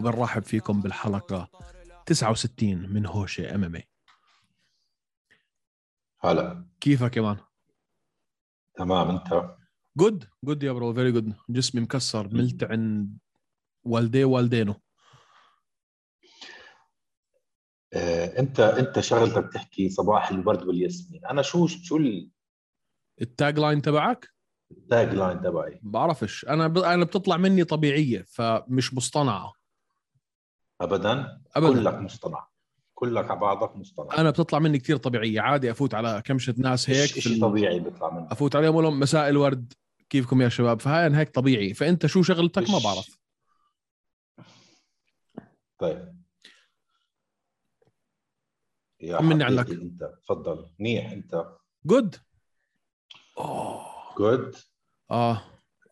وبنرحب فيكم بالحلقة 69 من هوشه MMA هلا. كيفك يا man؟ تمام انت؟ good good يا bro very good جسمي مكسر ملتعن والدي والدينه. آه، انت انت شغلتك تحكي صباح الورد والياسمين. أنا شو شو ال tagline تبعك؟ ال tagline تبعي. بعرفش. أنا ب... أنا بتطلع مني طبيعية فمش مصطنعة. ابدا؟ أبداً. كلك مصطنع. كلك على بعضك مصطنع. أنا بتطلع مني كتير طبيعية عادي أفوت على كمشه ناس هيك ال... طبيعي بيطلع منك؟ أفوت عليهم أقول لهم مساء الورد. كيفكم يا شباب؟ فهاي هيك طبيعي. فأنت شو شغلتك؟ ما. بعرف. طيب. يا طمني حبيبي عنك. أنت. تفضل. منيح أنت. good اوه good آه.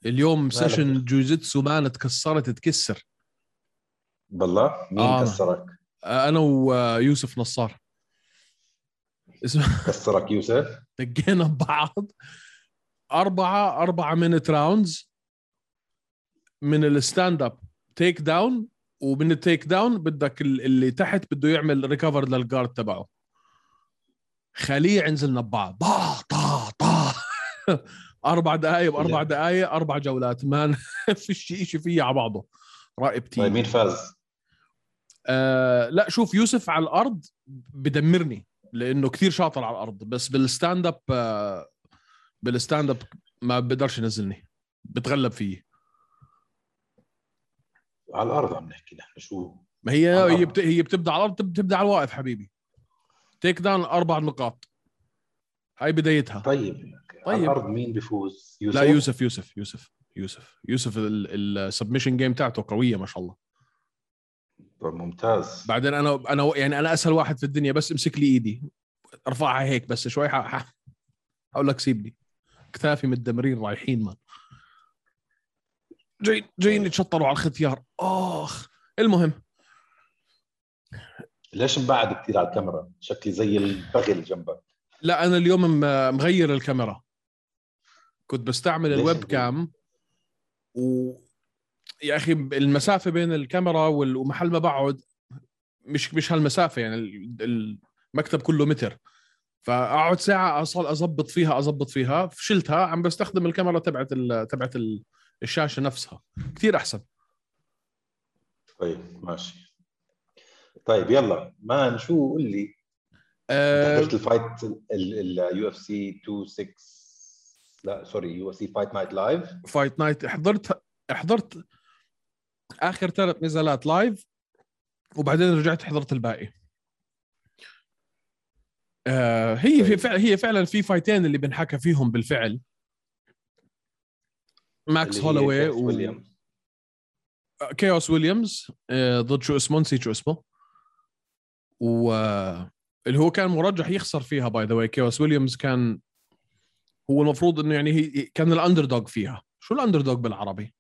اليوم؟ session جوجيتسو man تكسرت تكسر. بالله؟ مين آه. كسرك؟ أنا ويوسف نصار. كسرك يوسف؟ دقينا ببعض. أربعة أربعة minute rounds من ال stand up takedown ومن ال takedown بدك ال- اللي تحت بده يعمل recover لل guard تبعه. خليع نزلنا ببعض. طا طا طا أربع دقائق باربع دقائق أربع جولات. man في شيء شيء فيه على بعضه. رائب تيم طيب مين فاز؟ آه لا شوف يوسف على الأرض بدمرني لأنه كثير شاطر على الأرض. بس بال stand up آه بال stand up ما بقدرش ينزلني بتغلب فيه. على الأرض عم نحكي نحن شو؟ ما هي على هي. بت... هي بتبدأ على الأرض بتب- بتبدأ على الواقف حبيبي. takedown أربع نقاط. هاي بدايتها. طيب. على طيب. الأرض مين بيفوز يوسف؟ لا يوسف يوسف يوسف يوسف. يوسف ال submission game تاعته قوية ما شاء الله. طيب ممتاز. بعدين أنا أنا يعني أنا أسهل واحد في الدنيا بس امسك لي إيدي. أرفعها هيك بس شوي أقول لك سيبني. كتافي متدمرين رايحين man جايين جايين يتشطروا على الختيار. آخ. المهم. ليش مبعد كثير على الكاميرا؟ شكلي زي البغل جنبك. لا أنا اليوم مغير الكاميرا. كنت بستعمل الويب؟ كام و يا أخي المسافة بين الكاميرا ومحل ما بقعد مش مش هالمسافة يعني ال- المكتب كله متر. فأقعد ساعة أصل أظبط فيها أظبط فيها. فشلتها عم بستخدم الكاميرا تبعت ال- تبعت ال- الشاشة نفسها. كثير أحسن. طيب ماشي. طيب يلا man شو قول لي. أه حضرت ال fight ال UFC 26 لا sorry UFC fight night live. fight night حضرت حضرت آخر ثلاث نزالات live وبعدين رجعت حضرت الباقي. آه هي في طيب. فعلا هي فعلا في fight ين اللي بنحكى فيهم بالفعل. ماكس هولوي و... ويليامز كيوس ويليامز آه، ضد شو اسمه نسيت شو اسمه. و آه، اللي هو كان مرجح يخسر فيها by the way كيوس ويليامز كان هو المفروض إنه يعني هي كان ال underdog فيها. شو ال underdog بالعربي؟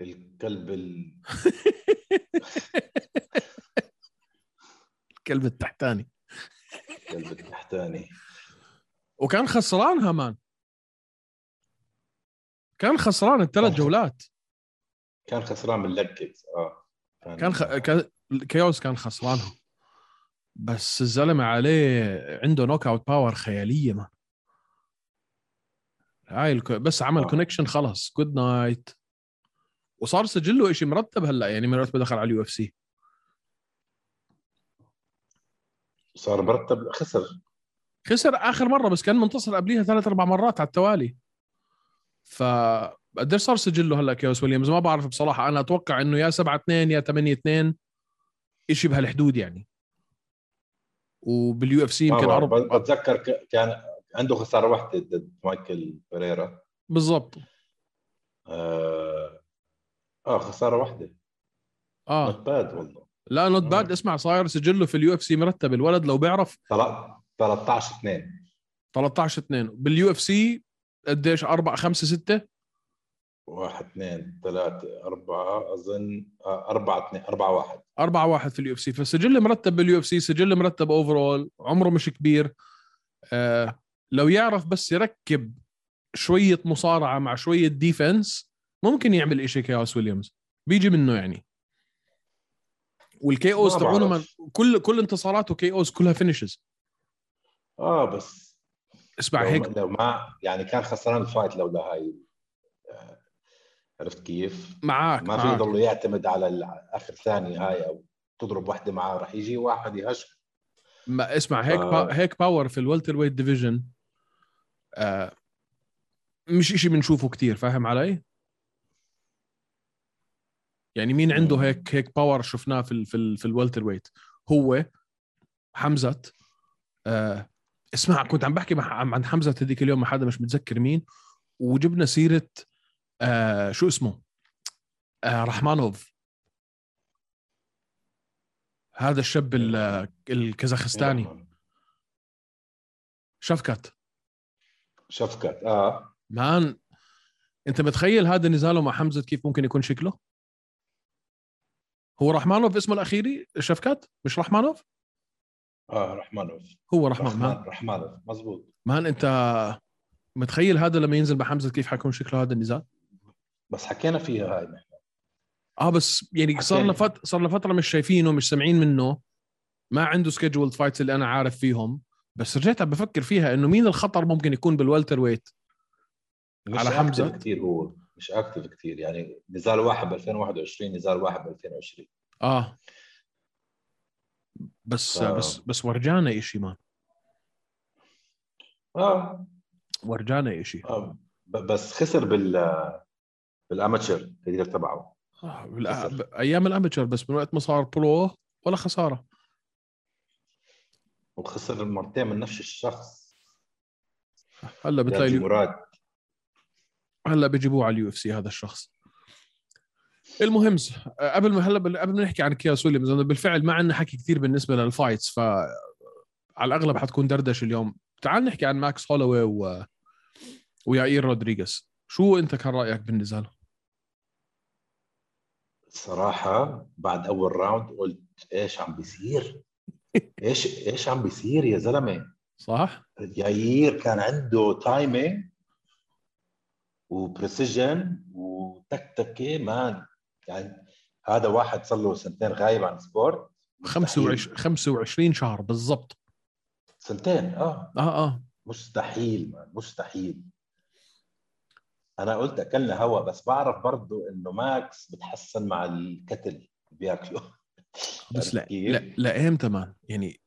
الكلب ال... الكلب التحتاني. الكلب التحتاني. وكان خسرانها man كان خسران الثلاث كان- جولات. كان خسران kicks آه. كان خ... كان كيوس كان بس الزلمة عليه عنده knockout power خيالية man هاي الك... بس عمل آه. connection خلص good night وصار سجله شيء مرتب هلأ يعني من وقت ما دخل على ال UFC. صار مرتب خسر. خسر آخر مرة بس كان منتصر قبليها ثلاث أربع مرات على التوالي. ف قديش صار سجله هلأ كيوس ويليامز؟ ما بعرف بصراحة. أنا أتوقع إنه يا 7 2 يا 8 2 شيء بهالحدود يعني. وبال UFC يمكن. أربع بتذكر كان عنده خسارة واحدة ضد مايكل بيريرا بالضبط. آه آه خسارة واحدة. آه. not bad والله. لا not آه. bad اسمع صاير سجله في ال UFC مرتب. الولد لو بيعرف طلع- 13 2 13 2 بال UFC قديش؟ 4 5 6 واحد اثنين ثلاثة أربعة أظن آه، أربعة اثنين أربعة واحد. 4 1 في ال UFC. فسجل مرتب بال UFC سجل مرتب overall عمره مش كبير. آه لو يعرف بس يركب شوية مصارعة مع شوية defense ممكن يعمل إشي كياس ويليامز بيجي منه يعني وال KOs تبعونه من. كل كل انتصاراته KOs كلها finishes آه بس اسمع لو, هيك لو ما يعني كان خسران ال fight لولا هاي آه، عرفت كيف؟ معك ما في يضل يعتمد على اخر ثانية هاي أو تضرب واحدة معاه راح يجي واحد يهش ما اسمع هيك ف- با... هيك power في ال welterweight division آه مش إشي بنشوفه كتير فاهم علي؟ يعني مين عنده. هيك هيك power شفناه في ال في ال في ال welterweight هو حمزة آه اسمع كنت عم بحكي مع عن حمزة هذيك اليوم مع حدا مش متذكر مين وجبنا سيرة آه شو اسمه؟ آه رحمانوف. هذا الشاب ال- الكازاخستاني. شفكت. شفكت آه. مان انت متخيل هذا نزاله مع حمزة كيف ممكن يكون شكله؟ هو رحمانوف اسمه الأخيري شفكت مش رحمانوف؟ آه رحمانوف هو رحمن رحمن مان, رحمانوف مزبوط مان أنت متخيل هذا لما ينزل مع حمزه كيف حيكون شكله هذا النزال؟ بس حكينا فيها هاي نحن آه بس يعني صار لنا. صار لنا فتره مش شايفينه مش سامعين منه ما عنده scheduled fights اللي أنا عارف فيهم بس رجعت عم بفكر فيها إنه مين الخطر ممكن يكون بال welterweight على. حمزة كثير هو مش active كثير يعني نزال واحد ب 2021 نزال واحد ب 2020 آه. بس آه. بس بس ورجانا إشي man آه, ورجانا إشي. آه. بس خسر بال بال amateur كثير تبعه. آه، بالأ- أيام ال amateur بس من وقت ما صار pro ولا خسارة. وخسر مرتين من نفس الشخص. هلأ بتلاقي مراد هلا بيجيبوه على ال UFC هذا الشخص. المهم قبل ما هلا قبل ما نحكي عن كياس ويليامز بالفعل ما عندنا حكي كثير بالنسبة لل fights ف على الأغلب حتكون دردشة اليوم. تعال نحكي عن ماكس هولوي و... ويائير رودريغيز. شو أنت كان رأيك بالنزال؟ صراحة بعد أول round قلت إيش عم بيصير؟ إيش إيش عم بيصير يا زلمة؟ صح؟ ياير كان عنده timing و precision وتكتكة man. يعني هذا واحد صار له سنتين غايب عن مستحيل. 25 25 شهر بالضبط. سنتين آه. آه آه. مستحيل man مستحيل. أنا قلت أكلنا هوا بس بعرف برضو إنه ماكس بتحسن مع الكتل اللي بياكله. بس لا؟ لا لا إمتى man؟ يعني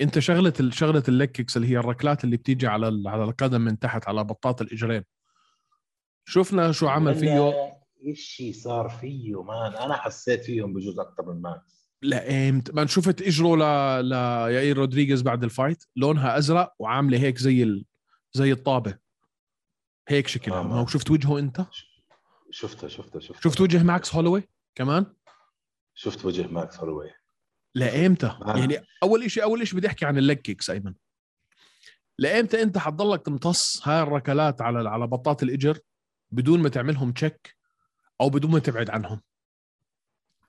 أنت شغلة شغلة ال leg kicks اللي هي الركلات اللي بتيجي على على القدم من تحت على بطاط الإجرين. شفنا شو عمل فيه؟ شيء صار فيه man. أنا حسيت فيهم بجوز أكثر من ماكس لا إمتى ما شفت اجره ل ل يائير رودريغيز بعد ال fight؟ لونها أزرق وعاملة هيك زي ال... زي الطابة. هيك شكلها. آه، ما شفت وجهه أنت؟ شفتها شفتها شفتها شفت وجه ماكس هولوي كمان؟ شفت وجه ماكس هولوي. لا إمتى يعني أول شيء أول شيء بدي أحكي عن ال leg kicks أيمن لإمتى أنت حتضلك تمتص هاي الركلات على على بطاط الإجر؟ بدون ما تعملهم check أو بدون ما تبعد عنهم.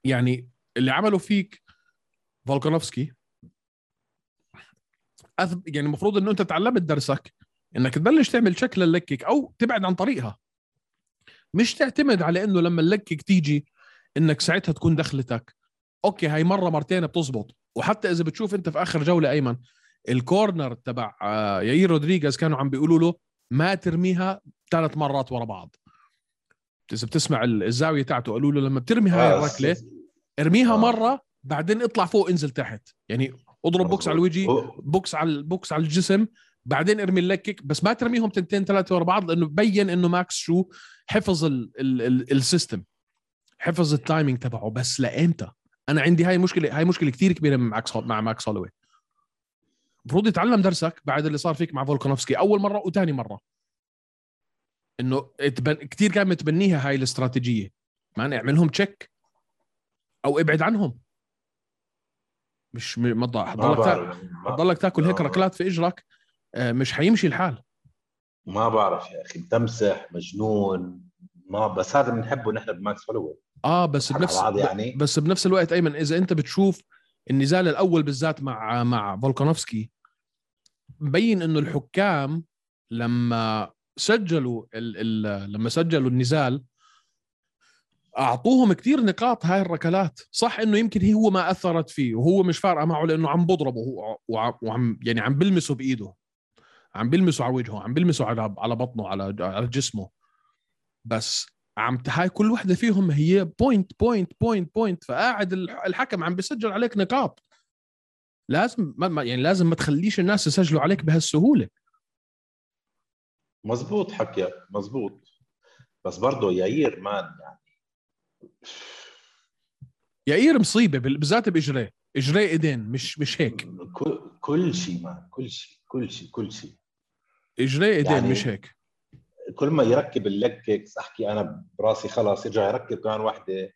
يعني اللي عمله فيك فولكانوفسكي أثب... يعني المفروض إنه أنت تعلمت درسك إنك تبلش تعمل check لل leg kick أو تبعد عن طريقها. مش تعتمد على إنه لما ال leg kick تيجي إنك ساعتها تكون دخلتك. أوكي هاي مرة مرتين بتزبط. وحتى إذا بتشوف أنت في آخر جولة أيمن ال corner تبع آه، ياير رودريغيز كانوا عم بيقولوا له ما ترميها ثلاث مرات ورا بعض. إذا بتسمع ال- الزاوية تاعته قالوا له لما بترمي هاي آه، الركلة ارميها آه. مرة بعدين اطلع فوق انزل تحت. يعني اضرب بوكس على الوجه بوكس على البوكس على الجسم بعدين ارمي ال leg kick بس ما ترميهم تنتين ثلاثة ورا بعض لأنه بين إنه ماكس شو حفظ ال ال ال ال system حفظ ال timing تبعه بس لإمتى؟ أنا عندي هاي مشكلة هاي مشكلة كثير كبيرة مع ماكس مع ماكس هولوي المفروض يتعلم درسك بعد اللي صار فيك مع فولكانوفسكي. أول مرة وثاني مرة. إنه اتبن... كثير كان متبنيها هاي الاستراتيجية. man اعملهم check أو ابعد عنهم. مش م- ما تضل- ما حتضلك تا- بعرف. ما- حتضلك تاكل هيك. ركلات في إجرك آه، مش حيمشي الحال. ما بعرف يا أخي. متمسح مجنون. ما بس هذا بنحبه نحن بماكس هولوي آه بس بنفس يعني. بس بنفس الوقت أيمن إذا أنت بتشوف النزال الأول بالذات مع مع فولكانوفسكي مبين إنه الحكام لما سجلوا ال ال لما سجلوا النزال أعطوهم كثير نقاط هاي الركلات. صح إنه يمكن هي هو ما أثرت فيه وهو مش فارقة معه لأنه عم بضربه هو وعم- يعني عم بلمسه بإيده. عم بلمسه على وجهه عم بلمسه على على بطنه على على جسمه. بس عم هاي كل وحدة فيهم هي point point point point فقاعد الح- الحكم عم بيسجل عليك نقاط. لازم ما ما- يعني لازم ما تخليش الناس يسجلوا عليك بهالسهولة. مزبوط حكيك مزبوط. بس برضه ياير man يعني. يائير مصيبة بال- بالذات باجريه اجريه ايدين مش مش هيك. كل شيء man كل شيء كل شيء كل شيء اجريه ايدين يعني- مش هيك. كل ما يركب ال leg kicks أحكي أنا براسي خلاص يرجع يركب كمان وحدة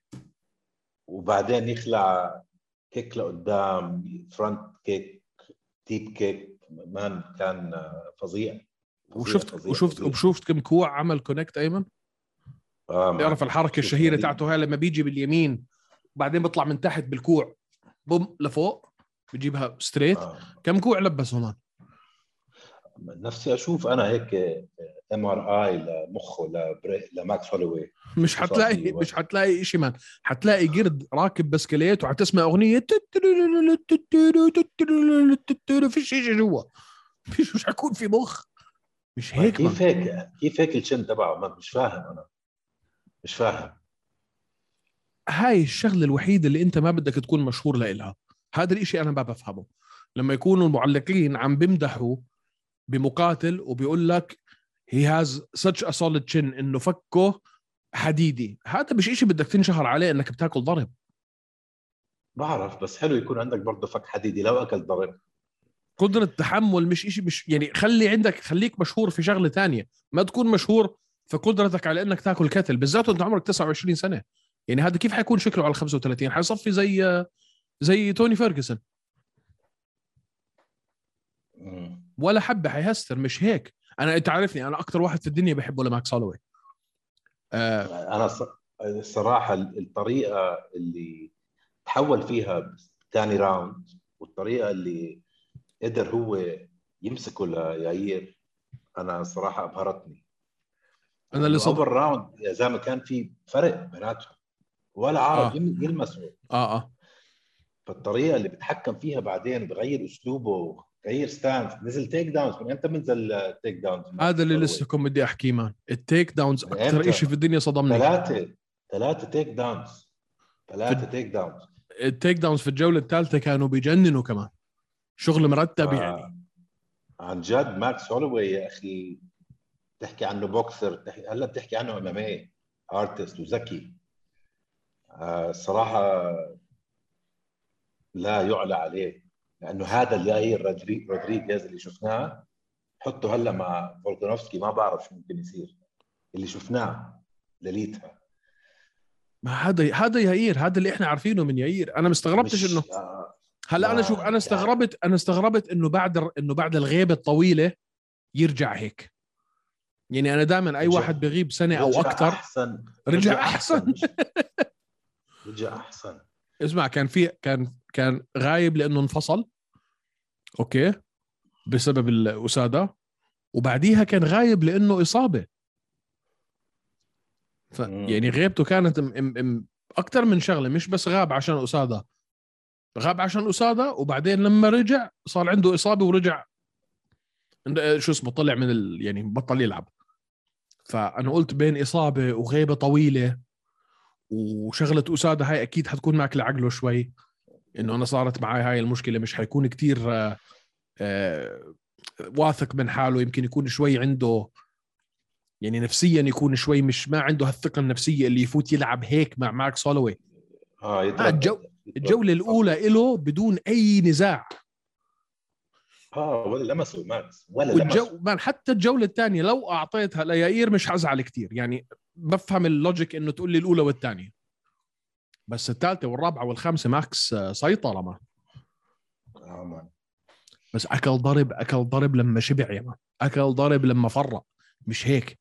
وبعدين يخلع كيك لقدام فرونت كيك تيب كيك مان كان فظيع فظيع، وشفت فظيع، وشفت فظيع. وشفت كم كوع عمل كونكت أيمن آه. بيعرف الحركة شوف الشهيرة نبيل. تاعته هاي لما بيجي باليمين بعدين بيطلع من تحت بالكوع بوم لفوق بجيبها ستريت آه. كم كوع لبس هون نفسي أشوف أنا هيك ام ار اي لمخه. لماكس هولوي مش حتلاقي مش حتلاقي شيء man حتلاقي قرد راكب بسكليت وحتسمع اغنيه فيش شيء جوا فيش مش حيكون في مخ مش هيك كيف. هيك كيف هيك الشن تبعه مش فاهم أنا مش فاهم هاي الشغله الوحيده اللي انت ما بدك تكون مشهور لإلها هذا الاشي أنا ما بفهمه لما يكونوا المعلقين عم بمدحوا بمقاتل وبيقول لك هي هاز such a solid chin إنه فكه حديدي. هذا مش إشي بدك تنشهر عليه إنك بتاكل ضرب. بعرف بس حلو يكون عندك برضه فك حديدي لو اكل ضرب. قدرة تحمل مش إشي مش يعني خلي عندك خليك مشهور في شغلة تانية. ما تكون مشهور في قدرتك على إنك تاكل كتل بالذات وأنت عمرك 29 سنة. يعني هذا كيف حيكون شكله على 35 حيصفي زي زي توني فيرجسون. ولا حبة حيهستر مش هيك. أنا أنت عارفني أنا أكثر واحد في الدنيا بحبه لماكس هولوي آه. أنا الصراحة الطريقة اللي تحول فيها ثاني round والطريقة اللي قدر هو يمسكه لياير أنا صراحة أبهرتني. أنا اللي صد- أول round يا زلمة كان في فرق بيناتهم ولا عارف آه. يلمسوا آه آه. فالطريقة اللي بتحكم فيها بعدين بغير أسلوبه غير stance نزل takedowns من إمتى بنزل takedowns هذا اللي لسه كنت بدي أحكيه man. ال takedowns أكثر؟ إشي في الدنيا صدمني. ثلاثة. ثلاثة takedowns ثلاثة takedowns ال takedowns في الجولة الثالثة كانوا بيجننوا كمان. شغل مرتب آه. يعني. عن جد ماكس هولوي يا أخي تحكي عنه بوكسر تحكي هلا بتحكي عنه MMA artist وذكي. آه الصراحه لا يعلى عليه. لأنه هذا الياير رودري- رودريغيز اللي شفناه. حطه هلأ مع فولكانوفسكي ما بعرف شو ممكن يصير. اللي شفناه ليلتها. ما هذا هذا ياير هذا اللي إحنا عارفينه من ياير أنا مستغربتش مش- انه آه هلأ أنا ما- شوف أنا يعني- استغربت أنا استغربت إنه بعد إنه بعد الغيبة الطويلة يرجع هيك. يعني أنا دائما أي واحد بغيب سنة أو رجع أكثر أحسن. رجع أحسن. رجع أحسن. اسمع كان في كان كان غايب لأنه انفصل. أوكي بسبب الاساده وبعديها كان غايب لأنه إصابة. ف. يعني غيبته كانت م... م... م... أكثر من شغلة مش بس غاب عشان اساده غاب عشان اساده وبعدين لما رجع صار عنده إصابة ورجع. شو اسمه طلع من ال... يعني بطل يلعب. فأنا قلت بين إصابة وغيبة طويلة وشغلة اساده هاي أكيد حتكون ماكلة عقله شوي. إنه أنا صارت معي هاي المشكلة مش حيكون كتير آه، آه، واثق من حاله يمكن يكون شوي عنده يعني نفسيا يكون شوي مش ما عنده هالثقة النفسية اللي يفوت يلعب هيك مع ماكس هولوي آه. الجو-. الجولة الأولى له بدون أي نزاع آه ولا لمسوا ماكس ولا والجو man حتى الجولة الثانية لو أعطيتها ليائير مش حزعل كتير يعني بفهم ال logic إنه تقول لي الأولى والثانية بس الثالثة والرابعة والخامسة ماكس آه، سيطرة ما. آه man. بس أكل ضرب أكل ضرب لما شبع يا man أكل ضرب لما فرق مش هيك.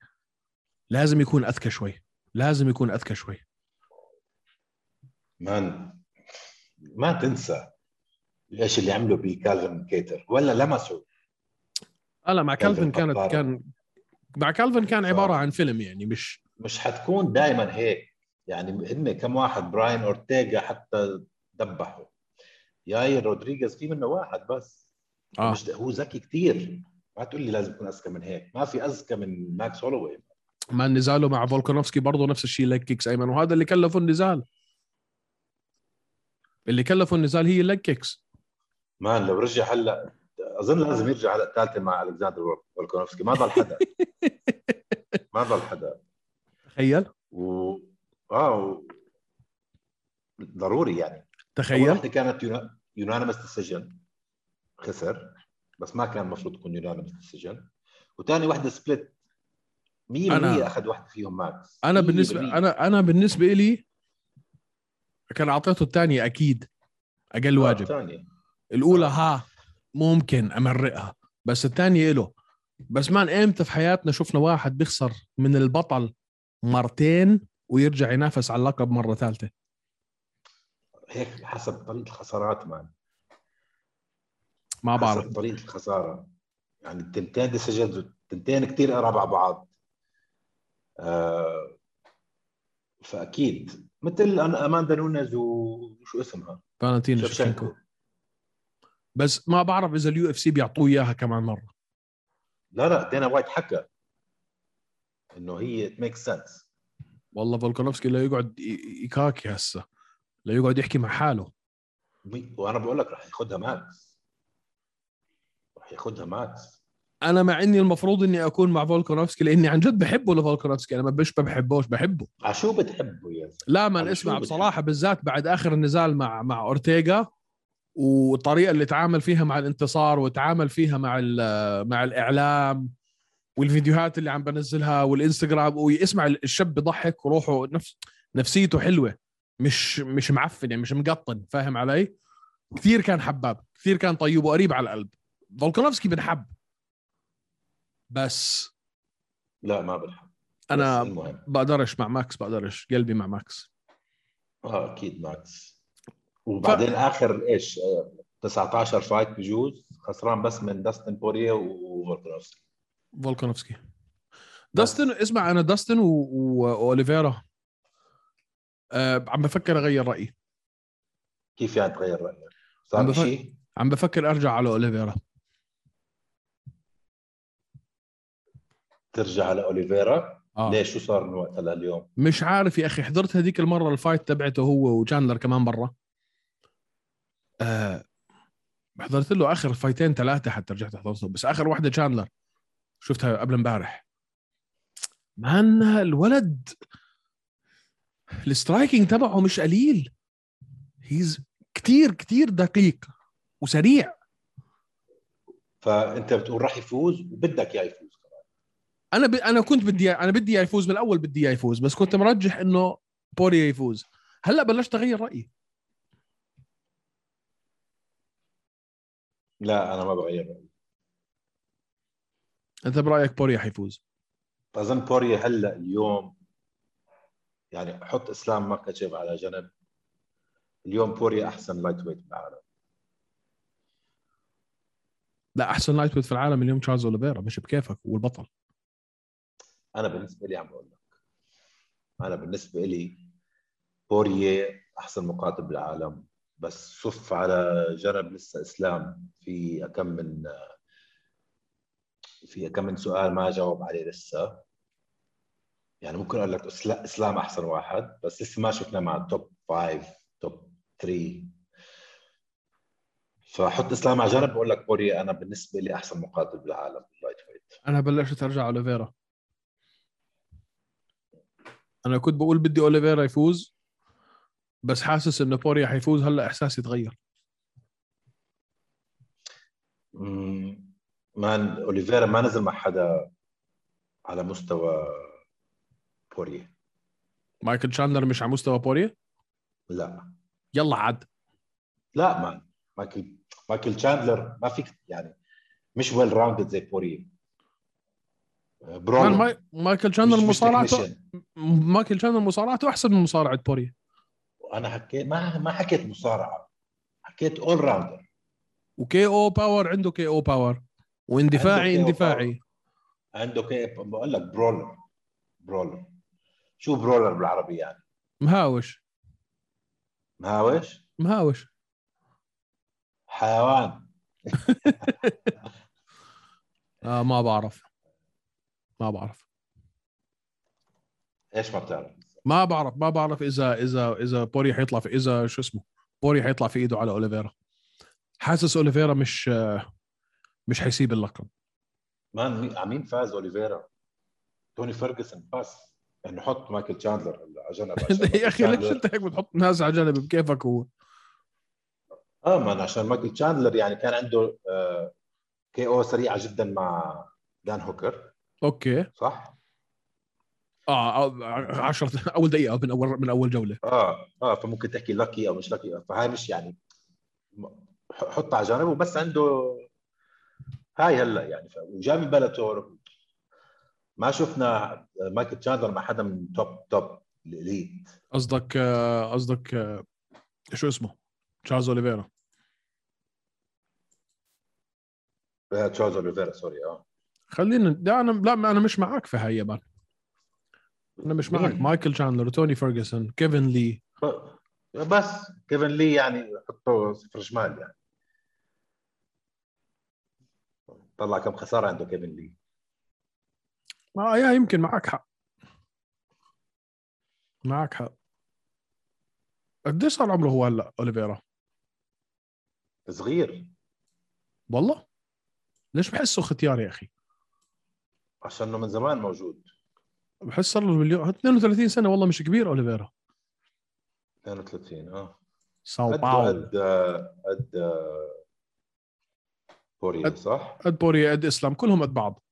لازم يكون أذكى شوي. لازم يكون أذكى شوي. man ما تنسى إيش اللي عمله بكالفن كيتر. ولا لمسوا لا مع كالفن كانت. كان مع كالفن كان عبارة. عن فيلم يعني مش مش حتكون دائما هيك. يعني هن كم واحد براين اورتيغا حتى دبحوا ياير رودريغيز في منه واحد بس. آه. مش هو ذكي كثير ما تقول لي لازم يكون أذكى من هيك. ما في أذكى من ماكس هولوي ما نزاله مع فولكانوفسكي برضه نفس الشيء leg kicks أيمن. وهذا اللي كلفه النزال. اللي كلفه النزال هي ال leg kicks man لو رجع هلأ أظن لازم يرجع على الثالثة مع الكسندر فولكانوفسكي. ما ضل حدا. ما ضل حدا. تخيل. و آه و... ضروري يعني. تخيل. واحدة كانت unanimous decision خسر بس ما كان المفروض تكون unanimous decision وثاني واحدة split 100% أنا- أخذ واحدة فيهم ماكس أنا 100%. بالنسبة أنا أنا بالنسبة لي كان أعطيته الثانية أكيد أقل آه، واجب. الثانية. الأولى ها ممكن أمرقها بس الثانية له بس man إمتى في حياتنا شفنا واحد بيخسر من البطل مرتين ويرجع ينافس على اللقب مرة ثالثة. هيك حسب طريقة الخسارات man. ما بعرف. حسب طريقة الخسارة. يعني التنتين decisions التنتين كثير قراب على بعض. آه فأكيد. مثل أنا- أماندا نونز وشو اسمها؟ فالنتينا شفشنكو بس ما بعرف إذا ال UFC بيعطوه إياها كمان مرة. لا لا دينا وايت حكى إنه هي make sense والله فولكانوفسكي لا يقعد يكاكي هسه. لا يقعد يحكي مع حاله. وأنا بقول لك رح ياخذها ماكس. رح ياخذها ماكس. أنا مع إني المفروض إني أكون مع فولكانوفسكي لأني عن جد بحبه لفولكانوفسكي. أنا ما مش ما بحبوش بحبه. على شو بتحبه يا لا من على اسمع بصراحة بالذات بعد آخر النزال مع مع أورتيغا والطريقة اللي تعامل فيها مع الانتصار وتعامل فيها مع مع الإعلام. والفيديوهات اللي عم بنزلها والإنستغرام ويسمع الشاب بضحك وروحه نفس نفسيته حلوة مش مش معفن يعني مش مقطن فاهم علي؟ كثير كان حباب كثير كان طيب وقريب على القلب. فولكانوفسكي بنحب. بس لا ما بنحب. أنا بقدرش مع ماكس بقدرش قلبي مع ماكس. آه أكيد ماكس. وبعدين ف... آخر إيش؟ آه، 19 fight بجوز خسران بس من داستن بوريه وفولكانوفسكي. فولكانوفسكي داستن اسمع أنا داستن و... و... وأوليفيرا أه عم بفكر أغير رأيي كيف يعني تغير رأيك؟ عم صار بفكر- شيء؟ عم بفكر أرجع على أوليفيرا ترجع على أوليفيرا آه. ليش شو صار من وقتها لليوم؟ مش عارف يا أخي حضرت هذيك المرة ال fight تبعته هو وتشاندلر كمان مره أه حضرت له آخر فايتين ثلاثة حتى رجعت حضرتهم بس آخر واحدة تشاندلر شفتها قبل امبارح. man الولد ال striking تبعه مش قليل. his كتير كتير دقيق وسريع. فأنت بتقول راح يفوز وبدك إياه يفوز كمان. أنا ب... أنا كنت بدي أنا بدي إياه يفوز من الأول بدي إياه يفوز بس كنت مرجح إنه بوريا يفوز. هلأ بلشت أغير رأيي. لا أنا ما بغير رأيي. أنت برأيك بوريا حيفوز؟ أظن بورييه هلأ اليوم يعني حط إسلام مخاتشيف على جنب. اليوم بورييه أحسن lightweight بالعالم لا أحسن lightweight في العالم اليوم تشارلز أوليفيرا مش بكيفك والبطل. أنا بالنسبة لي عم بقول لك أنا بالنسبة لي بورييه أحسن مقاتل بالعالم. بس صف على جنب لسه إسلام في كم من في كم من سؤال ما جاوب عليه لسه. يعني ممكن أقول لك إسلام أحسن واحد بس لسه ما شفنا مع ال top five top 3 فحط إسلام على جنب بقول لك بورييه أنا بالنسبة لي أحسن مقاتل بالعالم بال lightweight أنا بلشت أرجع أوليفيرا. أنا كنت بقول بدي أوليفيرا يفوز بس حاسس إنه بورييه حيفوز هلأ إحساسي تغير. man أوليفيرا ما نزل مع حدا على مستوى بورييه مايكل تشاندلر مش على مستوى بورييه؟ لا. يلا عاد. لا man مايكل مايكل تشاندلر ما فيك يعني مش well-rounded زي بورييه brawler ماي... مايكل تشاندلر مصارعته. مايكل تشاندلر مصارعته أحسن من مصارعة بورييه. أنا حكيت ما ما حكيت مصارعة. حكيت all-rounder و KO power عنده KO power. وإندفاعي KO إندفاعي. عنده كيف بقول لك brawler brawler. شو brawler بالعربي يعني؟ مهاوش. مهاوش؟ مهاوش. حيوان. آه ما بعرف. ما بعرف. إيش ما بتعرف؟ ما بعرف ما بعرف إذا إذا إذا بورييه حيطلع في إذا شو اسمه بورييه حيطلع في إيده على أوليفيرا. حاسس أوليفيرا مش آه، مش حيسيب اللقب. man مين- على مين فاز أوليفيرا؟ توني فيرجسون يعني نحط مايكل تشاندلر على جنب يا أخي ليش انت هيك بتحط ناس على جنب بكيفك هو؟ آه man عشان مايكل تشاندلر يعني كان عنده آه KO سريعة جدا مع دان هوكر. okay. صح؟ آه 10 أول دقيقة من أول من أول جولة. آه آه فممكن تحكي lucky أو مش lucky فهاي مش يعني حطها على جانب وبس عنده هاي هلا يعني. وجاي من بلاتور. ما شفنا مايكل تشاندلر مع حدا من top top ال elite قصدك آه، قصدك آه، شو اسمه؟ تشارلز أوليفيرا. آه، تشارلز أوليفيرا sorry آه. خلينا لا أنا لا أنا مش معك في هاي يا man أنا مش معك؟ مايكل تشاندلر توني فيرجسون كيفن لي. بس كيفن لي يعني حطه صفر شمال يعني. طلع كم خسارة عنده كيفن لي ما يا يمكن معك حق. معك حق. قديش صار عمره هو هلا أوليفيرا؟ صغير. والله؟ ليش بحسه ختيار يا أخي؟ عشانه من زمان موجود. بحس صار له مليون 32 سنة والله مش كبير أوليفيرا. 32 آه. ساو باولو قد قد بوريا صح؟ قد بوريا قد إسلام كلهم قد بعض.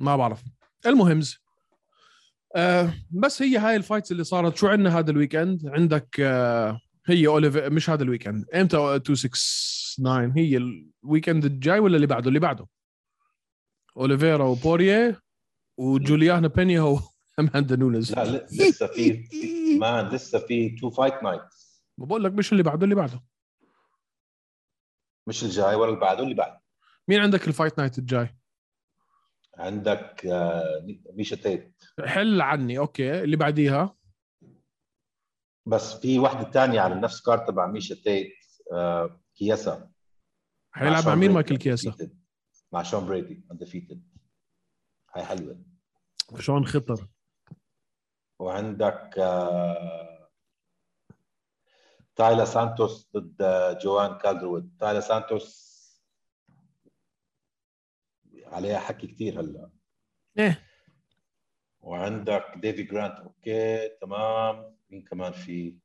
ما بعرف. المهمز آه بس هي هاي ال fights اللي صارت. شو عندنا هذا ال weekend؟ عندك آه هي اوليفي مش هذا ال weekend. إمتى؟ 269 هي ال weekend الجاي ولا اللي بعده؟ اللي بعده. أوليفيرا وبورييه وجوليانا بينيا واماندا نونز لا لسه في في- man لسه في two fight nights بقول لك مش اللي بعده اللي بعده. مش الجاي ولا اللي بعده اللي بعده. مين عندك ال fight night الجاي؟ عندك آه، ميشا تيت. حل عني okay. اللي بعديها؟ بس في واحدة تانية على نفس card تبع ميشا تيت آه، كييزا. حيلعب مع شون مين؟ مايكل كييزا. مع شون برادي undefeated هاي حلوة. شون خطر. وعندك آه، تايلا سانتوس ضد آه، جوان كالدروود تايلا سانتوس عليها حكي كتير هلا. إيه. وعندك ديفي جرانت. okay تمام. مين كمان في؟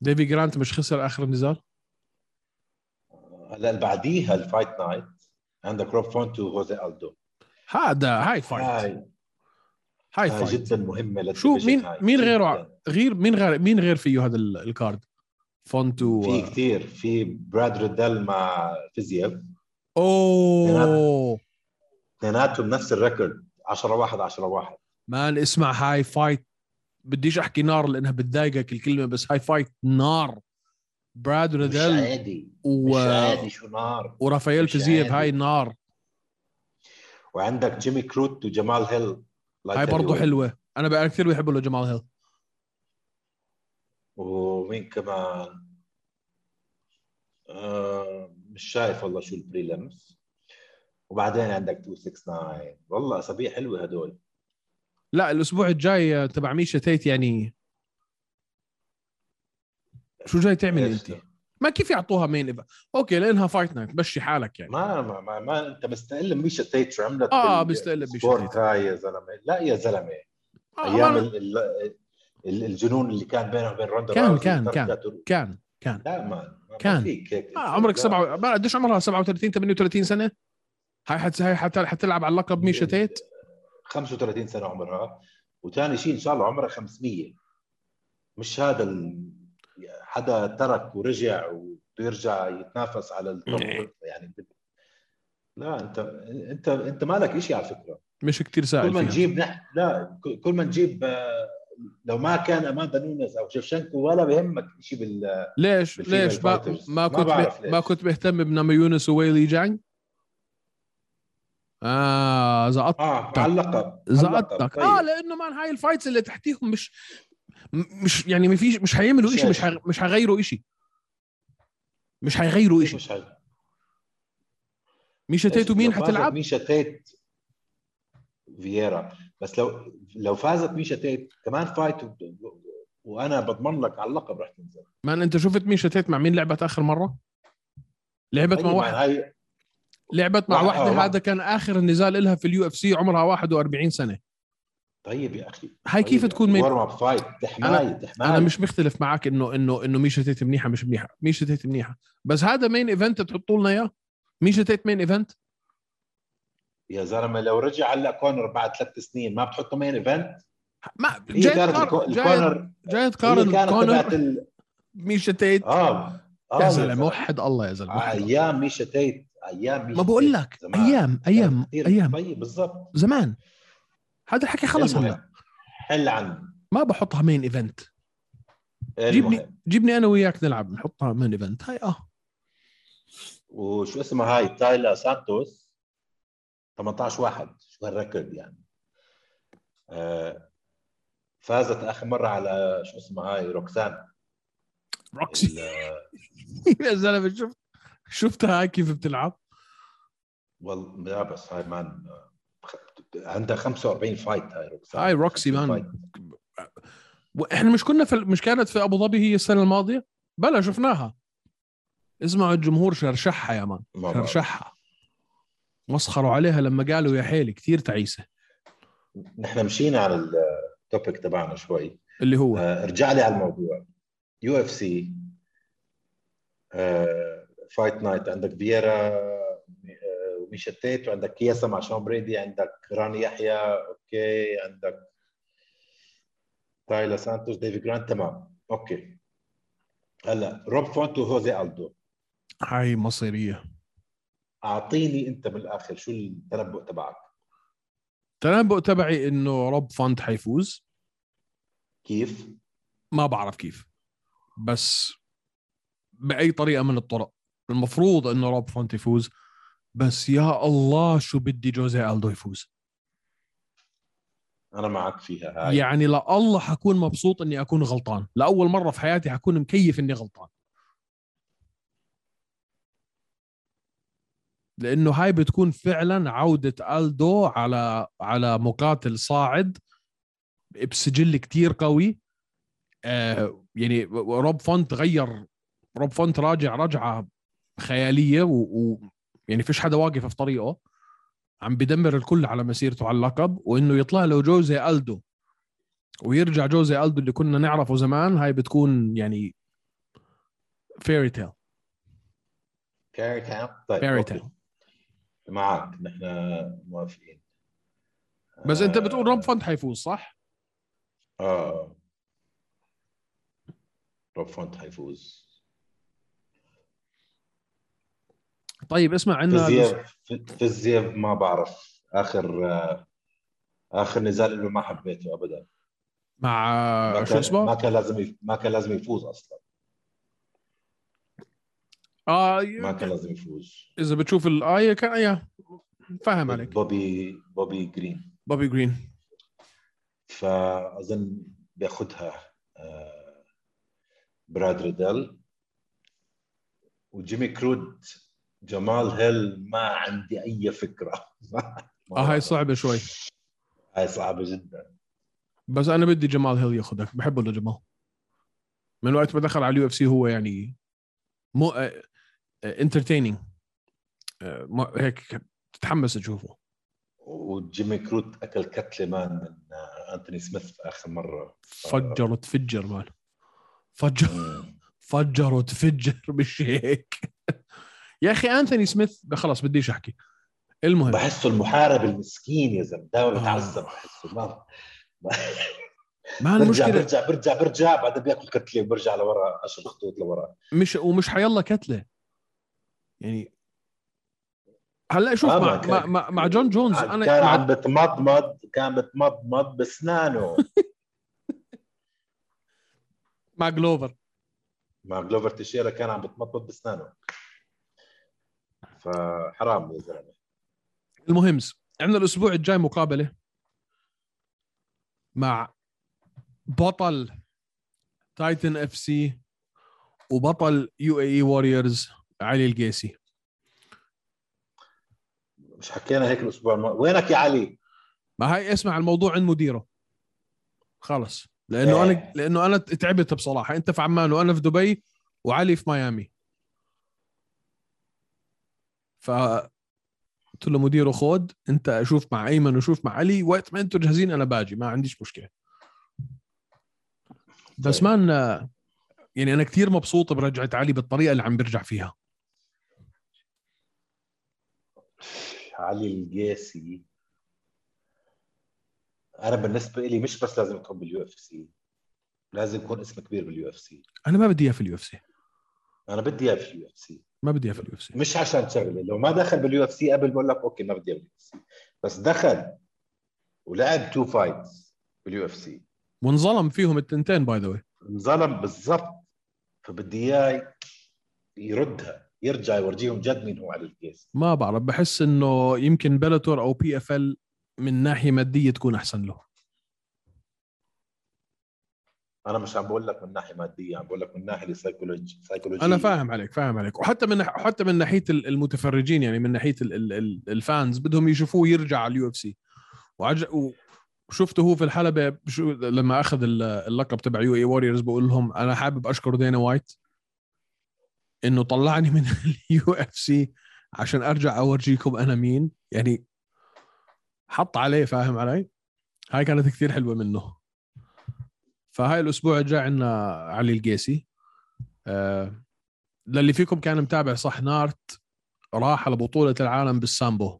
ديفي جرانت مش خسر آخر النزال هلا اللي بعديها ال fight night. عندك روب فونت وهوزي ألدو. هذا هاي fight. هاي. هاي fight. جدا مهمة شو مين. مين غيره؟ غير مين غير مين غير فيه هذا ال- ال card؟ فونت وفي كثير. في براد ريدل مع فيزييف أوه. اثنيناتهم نفس ال record. 10 1 10 1 man اسمع هاي fight. بديش أحكي نار لأنها بتضايقك الكلمة بس هاي fight نار. براد مش ريدل عادي. و... مش عادي. شو نار؟ ورافائيل مش عادي. هاي نار. وعندك جيمي كروت وجمال هيل. هاي برضه حلوة. أنا بقى كثير بحب له جمال هيل. ومين كمان؟ آه مش شايف والله شو البريلمز وبعدين عندك 269 والله أسابيع حلوة هدول. لا الأسبوع الجاي تبع ميشا تيت يعني. شو جاي تعمل أنت؟ ما كيف يعطوها مين إيفا. أوكي لأنها فايت نايت مشي حالك يعني. ما ما, ما, ما أنت مستقل ميشا تيت شو عملت بال- مستقل بالسبورت تيت. يا زلمة. لا يا زلمة. آه أيام الجنون اللي كان بينه وبين روندا كان- كان- كان. و- كان كان لا ما كان. فيك هيك آه عمرك. سبعة ما قديش عمرها 37 38 سنة هاي حت... هاي حت... حتلعب على اللقب ميشا تيت 35 سنة عمرها وثاني شيء إن شاء الله عمرها 500 مش هذا ال... حدا ترك ورجع وبده يرجع يتنافس على التوب إيه. يعني لا أنت أنت أنت مالك شيء على فكرة مش كتير كل سائل ما. نجيب نح... لا كل ما نجيب آه، لو ما كان اماندا نونز أو شفشنكو ولا بهمك شيء بال ليش ليش ما. ما ما كنت ب... ما ليش. كنت مهتم بناما يونس وويلي جانج آه زقطت آه على اللقب. زقطتك طيب. آه لأنه مان هاي الفايتس اللي تحتيهم مش مش يعني ما فيش مش هيعملوا شيء مش. ح... مش هيغيروا شيء مش هيغيروا شيء مش هاي؟ ميشا تيتو مين لو فازت حتلعب؟ ميشا تيت فييرا بس لو لو فازت ميشا تيت كمان fight و... وأنا بضمن لك على اللقب رح تنزل. man أنت شفت ميشا تيت مع مين لعبت آخر مرة؟ لعبت مع طيب، واحد. هاي لعبت مع واحد- واحدة آه، واحد. هذا كان آخر نزال لها في ال UFC عمرها 41 سنة. طيب يا أخي. هاي كيف تكون main؟ warm up fight تحماي تحماي أنا مش مختلف معك إنه إنه إنه ميشا تيت منيحة مش منيحة. ميشا تيت منيحة. بس هذا main event تحطوا لنا إياه؟ ميشا تيت main event يا زلمة لو رجع هلا كونر بعد ثلاث سنين ما بتحطه main event ما جاي تقارن الكو- جاي تقارن تبعت كونر. ميشا تيت. آه آه يا زلمة وحد الله يا زلمة. أيام ميشا تيت أيام ميشا ما بقول لك. أيام أيام أيام. طيب بالضبط. زمان. هذا الحكي خلص هلا حل عنه ما بحطها main event جيبني. جيبني أنا وياك نلعب نحطها main event هاي آه. وشو اسمها هاي؟ تايلا سانتوس. 18 واحد شو هالركض يعني؟ آه فازت آخر مرة على شو اسمها هاي روكسان. روكسي. يا زلمة شفت شفتها هاي كيف بتلعب؟ والله لا بس هاي man عندها 45 fight هاي روكسان. هاي روكسي 50 man. وإحنا مش كنا في مش كانت في أبو ظبي هي السنة الماضية؟ بلا شفناها. اسمعوا الجمهور شرشحها يا man. شرشحها. مسخروا عليها لما قالوا يا حيلي كثير تعيسة. نحن مشينا على ال topic تبعنا شوي. اللي هو؟ آه، ارجع لي على الموضوع. UFC fight night عندك فييرا آه، وميشا تيت وعندك كياسا مع شون برادي عندك راني يحيى okay عندك تايلا سانتوس ديفي جرانت تمام. okay. هلا روب فونت وهوزي الدو هاي مصيرية. أعطيني أنت من الآخر شو التنبؤ تبعك. التنبؤ تبعي إنه روب فونت حيفوز. كيف؟ ما بعرف كيف. بس بأي طريقة من الطرق. المفروض إنه روب فونت يفوز. بس يا الله شو بدي جوزي ألدو يفوز. أنا معك فيها هاي. يعني لا الله حكون مبسوط إني أكون غلطان. لأول مرة في حياتي حكون مكيف إني غلطان. لأنه هاي بتكون فعلا عودة ألدو على على مقاتل صاعد بسجل كتير قوي. آه يعني روب فونت غير روب فونت راجع رجعة خيالية و, و يعني فيش حدا واقف في طريقه. عم بدمر الكل على مسيرته على اللقب وإنه يطلع له جوزي ألدو. ويرجع جوزي ألدو اللي كنا نعرفه زمان هاي بتكون يعني fairy tale تاون طيب fairy. tale معك نحن موافقين. بس أنت آه، بتقول روب فونت حيفوز صح؟ آه. روب فونت حيفوز. طيب اسمع عندنا فيزييف فيزييف ما بعرف. آخر آه، آخر نزال له ما حبيته ابدا. مع ما آه، شو كان اسمه؟ ما كان لازم ما كان لازم يفوز أصلا. آه ما كان لازم يفوز. إذا بتشوف الايه كان يا فاهم عليك. بوبي بوبي جرين. بوبي جرين. فأظن بياخذها آه، براد ريدل. وجيمي كرود جمال هيل ما عندي أي فكرة. آه هاي صعبة شوي. هاي صعبة جدا. بس أنا بدي جمال هيل ياخذك بحبه لجمال. من وقت ما دخل على ال UFC هو يعني مو entertaining هيك تتحمس تشوفه. وجيمي كروت أكل كتلة man من آه، أنتوني سميث آخر مرة. فجر تفجر مان. فجر. فجر وتفجر مش هيك. يا أخي انثوني سميث خلاص بديش أحكي. المهم. بحسه المحارب المسكين يا زلمة. دائما آه. بتعذب بحسه. ما ما برجع المشكلة برجع برجع برجع بعدين بياكل كتلة وبرجع لورا 10 خطوط لورا. مش ومش حيلا كتلة. يعني هلا شوف مع, كان- مع, مع, مع جون جونز أنا كان مع عم بتمضمض كان بتمضمض باسنانه مع جلوفر. مع جلوفر تشيرا كان عم بتمضمض باسنانه فحرام يا زلمة. المهم عندنا الأسبوع الجاي مقابلة مع بطل Titan FC وبطل UAE Warriors. علي القيسي. مش حكينا هيك الأسبوع الماضي وينك يا علي؟ ما هاي اسمع الموضوع عند مديره. خلص. لأنه إيه. أنا لأنه أنا تعبت بصراحة. أنت في عمان وأنا في دبي وعلي في ميامي. ف قلت له مديره خود أنت أشوف مع أيمن وشوف مع علي. وقت ما أنتم جاهزين أنا باجي ما عنديش مشكلة. بس طيب. ما يعني أنا كثير مبسوط برجعة علي بالطريقة اللي عم برجع فيها. علي القيسي أنا بالنسبة لي مش بس لازم يكون بال UFC لازم يكون اسم كبير بال UFC. أنا ما بدي إياه في ال UFC. أنا بدي إياه في ال UFC. ما بدي إياه في ال UFC. مش عشان شغلة. لو ما دخل بال UFC قبل بقول لك okay ما بدي إياه بال UFC. بس دخل ولعب two fights بال UFC. وانظلم فيهم التنتين by the انظلم بالضبط. فبدي إياه يردها. يرجع يورجيهم جد مين هو علي القيسي ما بعرف بحس إنه يمكن Bellator أو PFL من ناحية مادية تكون أحسن له. أنا مش عم بقول لك من ناحية مادية عم بقول لك من ناحية سايكولوجي سايكولوجيه أنا فاهم عليك فاهم عليك. وحتى من حتى من ناحية ال- المتفرجين يعني من ناحية ال- ال- ال- ال fans بدهم يشوفوه يرجع على ال UFC. وعج... وشفته هو في الحلبة. لما أخذ ال- اللقب تبع UAE Warriors بقول لهم أنا حابب أشكر دينا وايت. إنه طلعني من ال UFC عشان أرجع أورجيكم أنا مين. يعني حط عليه فاهم علي؟ هاي كانت كثير حلوة منه. فهاي الأسبوع الجاي عندنا علي القيسي. آه للي فيكم كان متابع صح نارت راح على بطولة العالم بالسامبو.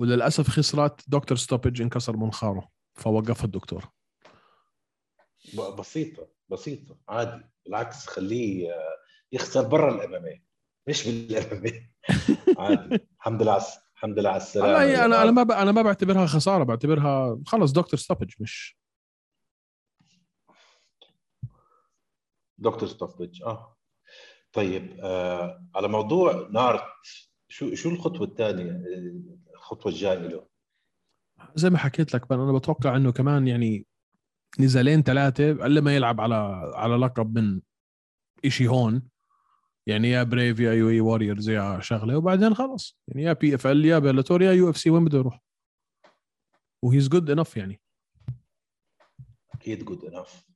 وللأسف خسرت doctor stoppage انكسر منخاره فوقفها الدكتور. بسيطة بسيطة عادي. بالعكس خليه آه، يخسر برا ال MMA مش بال MMA عادي. الحمد لله الحمد لله على السلامة. والله أنا أنا. ما ب... أنا ما بعتبرها خسارة بعتبرها خلص doctor stoppage مش doctor stoppage آه. طيب آه على موضوع نارت شو شو الخطوة الثانية؟ الخطوة الجاية له؟ زي ما حكيت لك أنا بتوقع إنه كمان يعني نزالين ثلاثة إلا ما يلعب على على لقب من إشي هون. يعني يا Brave يا UAE Warriors يا شغلة وبعدين خلص يعني يا PFL يا Bellator يا UFC وين بده يروح و he's good enough يعني أكيد good enough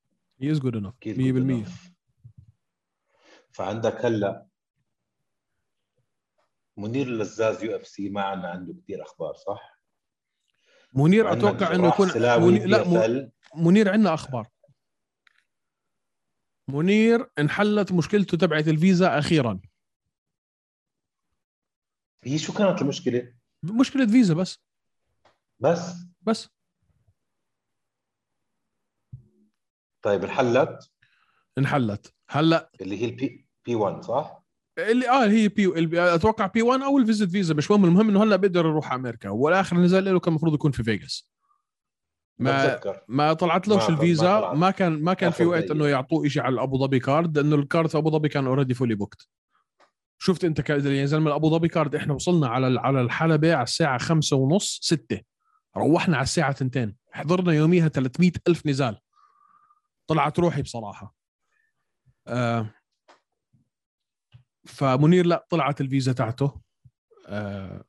he is good enough أكيد 100% good enough. فعندك هلا منير اللزاز UFC ما عندنا عنده كثير أخبار صح؟ منير أتوقع إنه يكون منير لا. منير عندنا أخبار منير انحلت مشكلته تبعت الفيزا أخيرا. هي شو كانت المشكلة؟ مشكلة فيزا بس. بس؟ بس. طيب انحلت؟ انحلت. هلأ اللي هي ال B B1 صح؟ اللي آه هي B أتوقع B1 أو ال visit visa مش مهم المهم إنه هلأ بيقدر يروح أمريكا والآخر نزال له كان المفروض يكون في فيغاس. ما بتذكر. ما طلعت لهش ما- ما الفيزا؟ طلعت. ما كان ما كان في وقت. إنه يعطوه شيء على ابو ظبي card لأنه ال card في أبو ظبي كان already fully booked شفت أنت ك- يا زلمة أبو ظبي card إحنا وصلنا على على الحلبة على الساعة خمسة ونص ستة. روحنا على الساعة تنتين. حضرنا يوميها 300 ألف نزال. طلعت روحي بصراحة. آه فمنير لا طلعت الفيزا تاعته. آه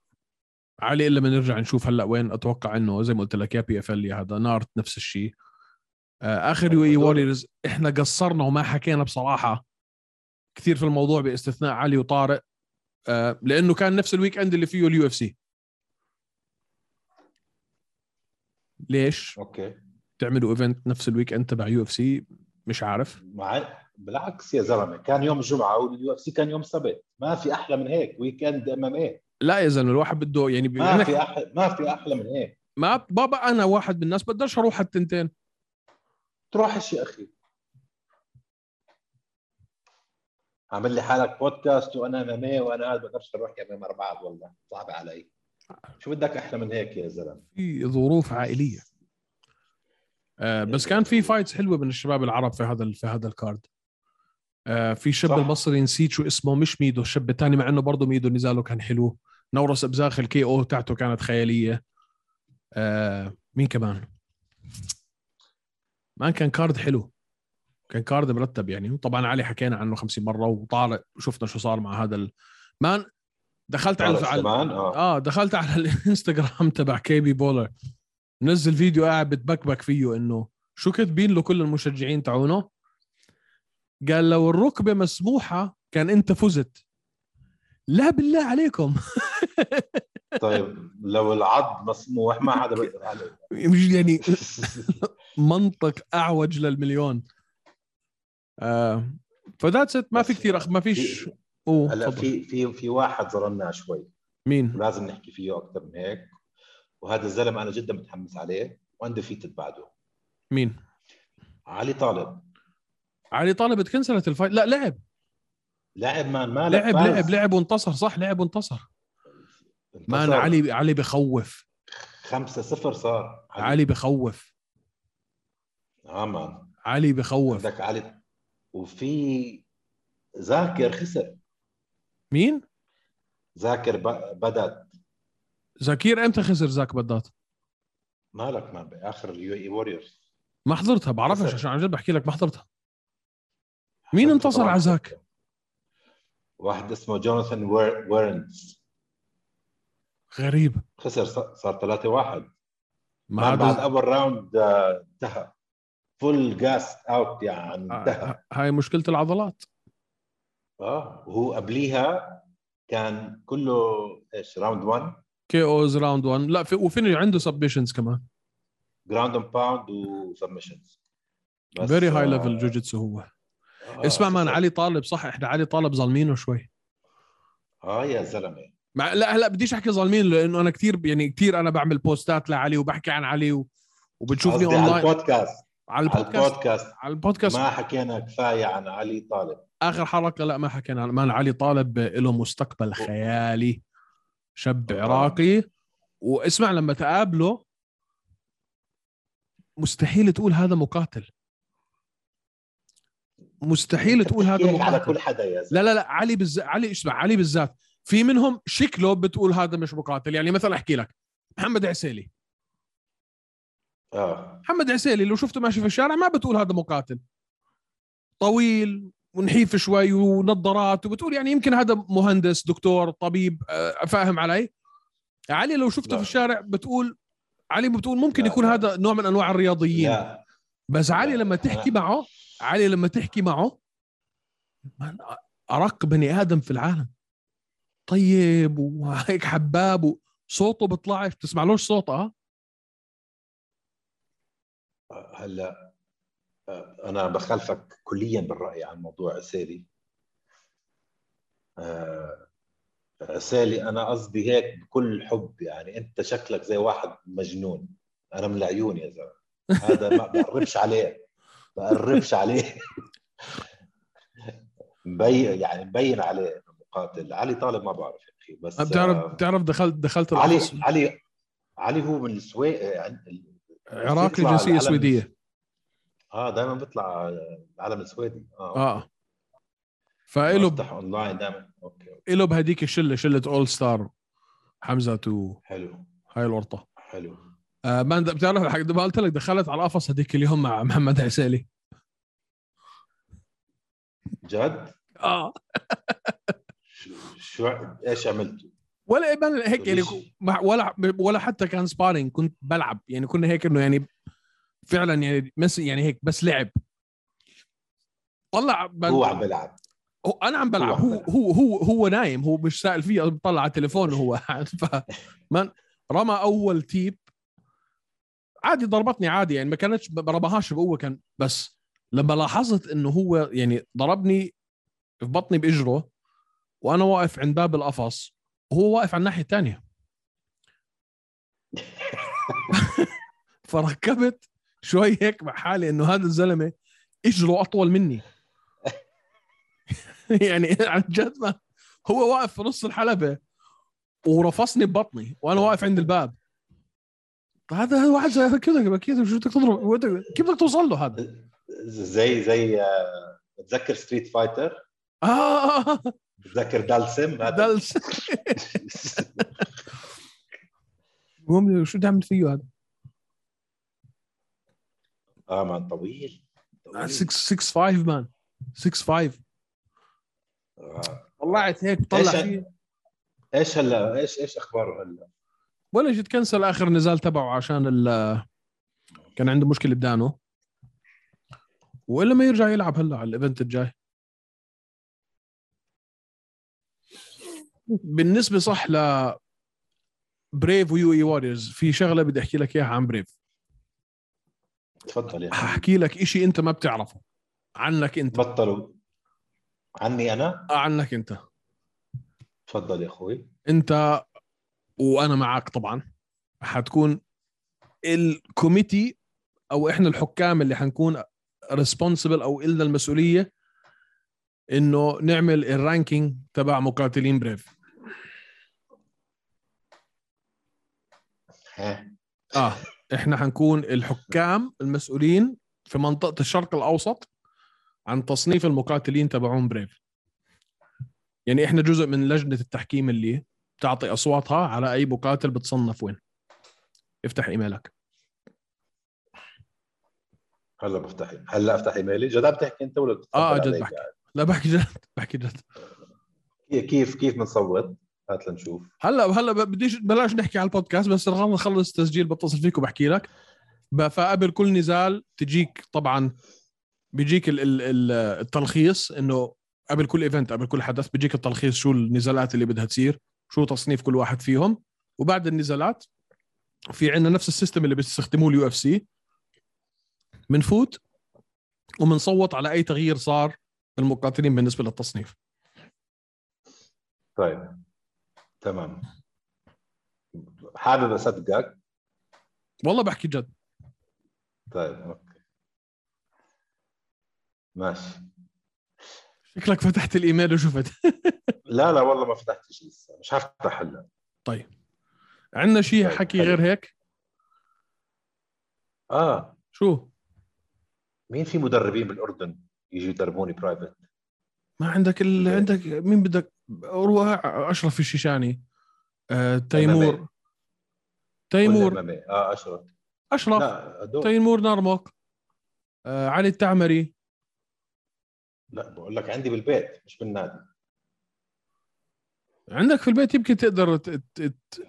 علي إلا نرجع نشوف هلأ وين. أتوقع إنه زي ما قلت لك يا PFL هذا نارت نفس الشيء آه آخر UAE هدول- Warriors إحنا قصرنا وما حكينا بصراحة كثير في الموضوع باستثناء علي وطارق. آه لأنه كان نفس ال weekend اللي فيه ال UFC. ليش؟ okay. تعملوا event نفس ال weekend تبع UFC؟ مش عارف. مع بالعكس يا زلمة كان يوم جمعة وال UFC كان يوم سبت. ما في أحلى من هيك weekend MMA لا يا زلمة الواحد بده يعني ما في أحلى ما في أحلى من هيك. ما بابا أنا واحد من الناس بقدرش أروح التنتين. تروحش يا أخي. عامل لي حالك بودكاست وأنا MMA وأنا قاعد بقدرش أروح ام بعض والله صعب علي. شو بدك أحلى من هيك يا زلمة؟ في ظروف عائلية. آه بس كان في fights حلوة من الشباب العرب في هذا في هذا ال card. آه في شاب صح. المصري نسيت شو اسمه مش ميدو الشاب الثاني مع إنه برضه ميدو نزاله كان حلو. نورس ابزاخ ال KO تاعته كانت خيالية. آه مين كمان؟ ما كان card حلو. كان card مرتب يعني. وطبعا علي حكينا عنه 50 مرة وطارق وشفنا شو صار مع هذا ال... man دخلت على على- سليمان آه دخلت على الإنستغرام تبع KB Bhullar. منزل فيديو قاعد بتبكبك فيه إنه شو كاتبين له كل المشجعين تاعونه؟ قال لو الركبة مسموحة كان أنت فزت. لا بالله عليكم. طيب لو العض مسموح ما حدا بيقدر عليه. يعني منطق أعوج للمليون. آه فذاتس ات ما في كثير أخ... ما فيش. أوه هلا. في في في واحد ظلمناه شوي. مين؟ ولازم نحكي فيه أكثر من هيك. وهذا الزلمه أنا جدا متحمس عليه. واندفيتد بعده. مين؟ علي طالب. علي طالب اتكنسلت الفايت لا لعب. لاعب مان ما لعب. لعب لعب وانتصر صح؟ لعب وانتصر. مان. علي علي بخوف. 5 0 صار. علي بخوف. آه مان. علي بخوف. عندك علي. وفي ذاكر خسر. مين؟ ذاكر ب- بدت زكير إمتى خسر زاك بدات؟ مالك man بآخر ال UAE Warriors. ما حضرتها بعرفش. عشان عن جد بحكي لك ما حضرتها. مين انتصر على زاك؟ واحد اسمه جوناثان وير- ويرنز. غريب. خسر صار 3 1 ما بعد هذا أول round آه، انتهى. full gassed out يعني انتهى. آه، هاي مشكلة العضلات. آه وهو قبليها كان كله إيش round 1 KOs round 1 لا في وفيني عنده submissions كمان. ground and pound و submissions very high level jiu-jitsu هو. آه، اسمع man علي طالب صح؟ إحنا علي طالب ظالمينه شوي. آه يا زلمة. مع لا هلا بديش احكي ظالمين لأنه أنا كثير يعني كثير أنا بعمل بوستات لعلي وبحكي عن علي و... وبتشوفني قصدي على اونلاين البودكاست. على البودكاست. على البودكاست. ما حكينا كفاية عن علي طالب. آخر حلقة لا ما حكينا عن علي طالب له مستقبل خيالي. شاب. عراقي. واسمع لما تقابله مستحيل تقول هذا مقاتل. مستحيل تقول هذا هيك على مقاتل. كل حدا يا زلمة. لا لا لا علي بالذات علي اسمع علي بالذات. في منهم شكله بتقول هذا مش مقاتل. يعني مثلا أحكي لك. محمد عسيلي. آه. محمد عسيلي لو شفته ماشي في الشارع ما بتقول هذا مقاتل. طويل ونحيف شوي ونظارات وبتقول يعني يمكن هذا مهندس دكتور طبيب آه، فاهم علي؟ علي لو شفته لا. في الشارع بتقول علي بتقول ممكن لا، يكون. هذا نوع من أنواع الرياضيين. لا. بس علي لما تحكي معه علي لما تحكي معه ارق بني آدم في العالم. طيب وهيك حباب وصوته بيطلعش بتسمعلوش صوته آه هلا آه، أنا بخالفك كليا بالرأي عن موضوع عسيلي آه، عسيلي أنا قصدي هيك بكل حب يعني أنت شكلك زي واحد مجنون. أنا من العيون يا زلمة. هذا ما بقربش عليه بقربش عليه. مبين يعني مبين عليه. إنه مقاتل علي طالب ما بعرف يا أخي بس بتعرف آه، بتعرف دخلت دخلت علي علي علي هو من السويد عراقي جنسيه سويدية. آه دائما بيطلع العلم السويدي. آه آه. فإله بفتح أونلاين دائما okay okay. إله بهديك الشلة شلة All Star حمزة وهاي حلو. الورطة. حلو. آه ما بتعرف حق- ما قلت لك دخلت على القفص هذيك اليوم مع محمد عسيلي جد؟ آه. شو, إيش عملتوا؟ ولا إبان هيك يعني؟ ما- ولا ولا حتى كان sparring كنت بلعب. يعني كنا هيك إنه يعني فعلا يعني مس يعني هيك بس لعب. طلع بن- هو عم بيلعب هو أنا عم بلعب. هو هو. هو هو هو نايم. هو مش سائل فيه بطلع على التليفون وهو. قاعد ف من رمى أول teep. عادي ضربتني عادي. يعني ما كانتش ما رماهاش بقوة كان بس لما لاحظت إنه هو يعني ضربني في بطني بإجره وأنا واقف عند باب القفص وهو واقف على الناحية الثانية فركبت شوي هيك مع حالي إنه هذا الزلمة إجره أطول مني. يعني عن جد ما هو واقف في نص الحلبة ورفصني ببطني وأنا واقف عند الباب. هذا واحد زي كذا أكيد شو بدك تضرب؟ كيف بدك توصل له هذا؟ زي زي بتذكر Street Fighter آه. بتذكر Dhalsim؟ دلس المهم شو تعمل فيه هذا؟ آه man طويل. طويل. 6 6 5 man. 6 5 آه. طلعت هيك طلع فيه. إيش هلا؟ إيش إيش أخباره هلا؟ ولا جيت كنسل آخر نزال تبعه عشان ال كان عنده مشكلة بدانه. وإلا ما يرجع يلعب هلا على ال event الجاي. بالنسبة صح ل Brave و UAE Warriors في شغلة بدي أحكي لك إياها عن Brave تفضل يا. حاحكي لك إشي أنت ما بتعرفه. عنك أنت. بطلوا. عني أنا؟ آه، عنك أنت. تفضل يا أخوي. أنت وأنا معك طبعا. حتكون ال committee أو إحنا الحكام اللي حنكون responsible أو إلنا المسؤولية إنه نعمل ال ranking تبع مقاتلين Brave آه إحنا حنكون الحكام المسؤولين في منطقة الشرق الأوسط عن تصنيف المقاتلين تبعون Brave يعني إحنا جزء من لجنة التحكيم اللي تعطي أصواتها على أي مقاتل بتصنف وين. افتح إيميلك. هلا بفتح هلا افتح إيميلي. جد عم تحكي أنت ولا آه جد بحكي؟ لا بحكي جد بحكي جد. كيف كيف بنصوت؟ هات لنشوف. هلا هلا بديش بلاش نحكي على البودكاست بس رغم نخلص تسجيل بتصل فيك وبحكي لك فقبل كل نزال تجيك طبعا بيجيك ال- ال- ال- التلخيص إنه قبل كل event قبل كل حدث بيجيك التلخيص شو النزالات اللي بدها تصير شو تصنيف كل واحد فيهم. وبعد النزالات في عندنا نفس ال system اللي بيستخدموه ال UFC. بنفوت وبنصوت على أي تغيير صار المقاتلين بالنسبة للتصنيف. طيب. تمام. حابب أصدقك؟ والله بحكي جد. طيب okay. ماشي. شكلك فتحت الإيميل وشفت. لا لا والله ما فتحت شيء لسه. مش هفتح هلا عندنا شيء طيب، حكي. غير هيك؟ آه. شو؟ مين في مدربين بالأردن يجوا يدربوني private ما عندك ال... إيه. عندك مين بدك؟ أشرف الشيشاني. آه، تيمور. تيمور؟ آه أشرف. أشرف. تيمور نرمك آه، علي التعمري. لا بقول لك عندي بالبيت مش بالنادي. عندك في البيت يمكن تقدر ت... ت... ت...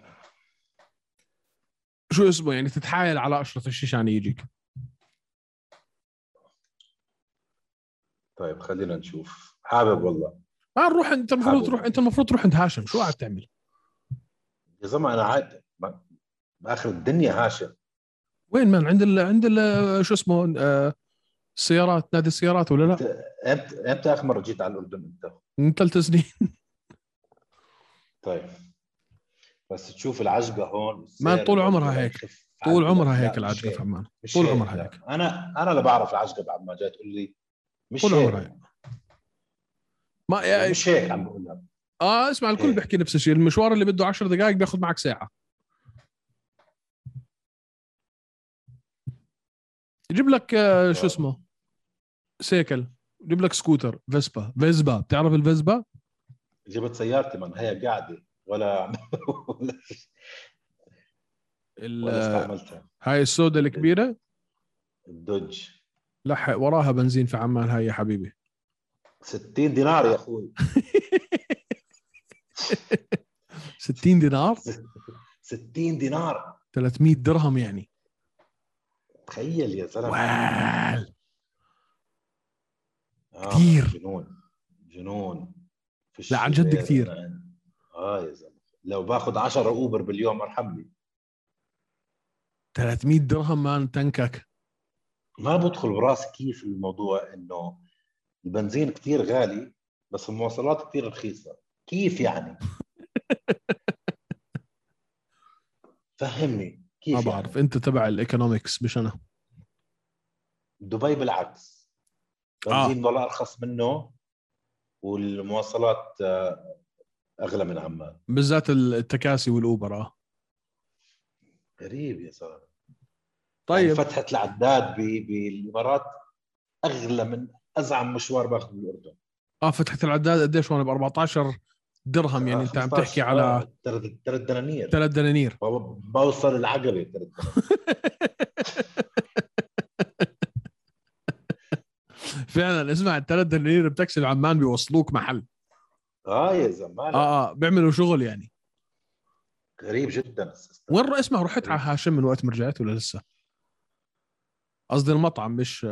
شو اسمه يعني تتحايل على أشرف الشيشاني يجيك. طيب خلينا نشوف. حابب والله. ما نروح أنت المفروض. تروح أنت المفروض تروح عند هاشم شو قاعد تعمل يا زلمة أنا عاد بآخر الدنيا هاشم وين مان عند ال... عند ال... شو اسمه آه، السيارات نادي السيارات ولا لا إمتى إمتى آخر مرة جيت على الأردن أنت؟ من ثلاث سنين طيب بس تشوف العجقه هون ما طول عمرها هيك. طول. عمرها هيك العجقه في عمان طول عمرها. هيك. أنا أنا اللي بعرف العجقه بعد ما جاي تقول لي مش طول عمرها هيك. ما يا مش هيك عم بقول لك. آه اسمع الكل. بيحكي نفس الشيء. المشوار اللي بده 10 دقائق بياخذ معك ساعة. يجيب لك آه، شو اسمه؟ سيكل. يجيب لك سكوتر. Vespa. Vespa. بتعرف ال Vespa؟ جبت سيارتي من هي قاعدة. ولا ولا, استعملتها. هاي السوداء الكبيرة؟ الدوج. لا ح- وراها بنزين في عمان. هاي يا حبيبي. 60 دينار يا أخوي. 60 دينار؟ 60 دينار. 300 درهم يعني. تخيل يا زلمه وال آه كتير. جنون جنون. لا، عن جد. أنا- آه يا زلمه لو باخذ 10 Uber باليوم ارحمني. 300 درهم man تنكك. ما بدخل براسي كيف الموضوع إنه البنزين كتير غالي بس المواصلات كتير رخيصة. كيف يعني؟ فهمني كيف ما يعني؟ بعرف. أنت تبع ال economics مش أنا. دبي بالعكس. آه. بنزين ولا ارخص منه والمواصلات آه، أغلى من عمان. بالذات التكاسي والأوبر آه. غريب يا زلمه طيب. يعني فتحة العداد بالإمارات أغلى من أزعم مشوار باخذه بالاردن آه فتحه العداد قديش؟ هون ب 14 درهم يعني آه، أنت عم 15 تحكي على آه، ثلاث ثلاث دنانير. ثلاث دنانير. بو- بوصل العقبة ثلاث فعلا اسمع الثلاث دنانير بتاكسي عمان بيوصلوك محل. آه يا زلمه آه آه بيعملوا شغل يعني. غريب جدا وين اسمع رحت على هاشم من وقت ما رجعت ولا لسه؟ قصدي المطعم مش